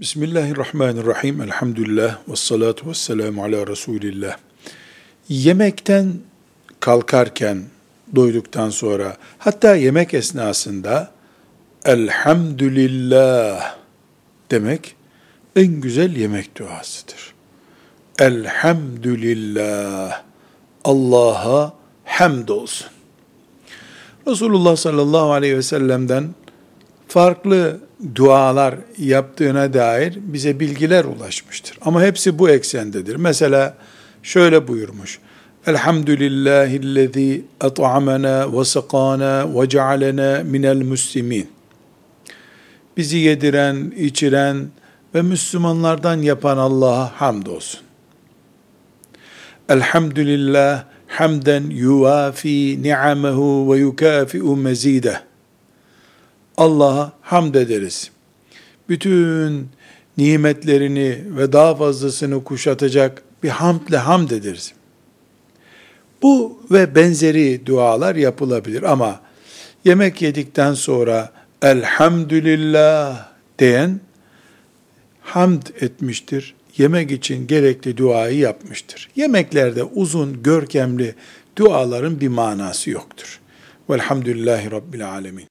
Bismillahirrahmanirrahim. Elhamdülillah. Ve salatu ve selamu ala Resulillah. Yemekten kalkarken, doyduktan sonra, hatta yemek esnasında Elhamdülillah demek en güzel yemek duasıdır. Elhamdülillah. Allah'a hamd olsun. Resulullah sallallahu aleyhi ve sellem'den farklı dualar yaptığına dair bize bilgiler ulaşmıştır. Ama hepsi bu eksendedir. Mesela şöyle buyurmuş. Elhamdülillahillezî at'amena ve sakana ve cealena minel müslimin. Bizi yediren, içiren ve Müslümanlardan yapan Allah'a hamdolsun. Elhamdülillah hamden yuvafi ni'amehu ve yukafi'u mezideh. Allah'a hamd ederiz. Bütün nimetlerini ve daha fazlasını kuşatacak bir hamdle hamd ederiz. Bu ve benzeri dualar yapılabilir ama yemek yedikten sonra elhamdülillah diyen hamd etmiştir. Yemek için gerekli duayı yapmıştır. Yemeklerde uzun, görkemli duaların bir manası yoktur. Velhamdülillahi Rabbil Alemin.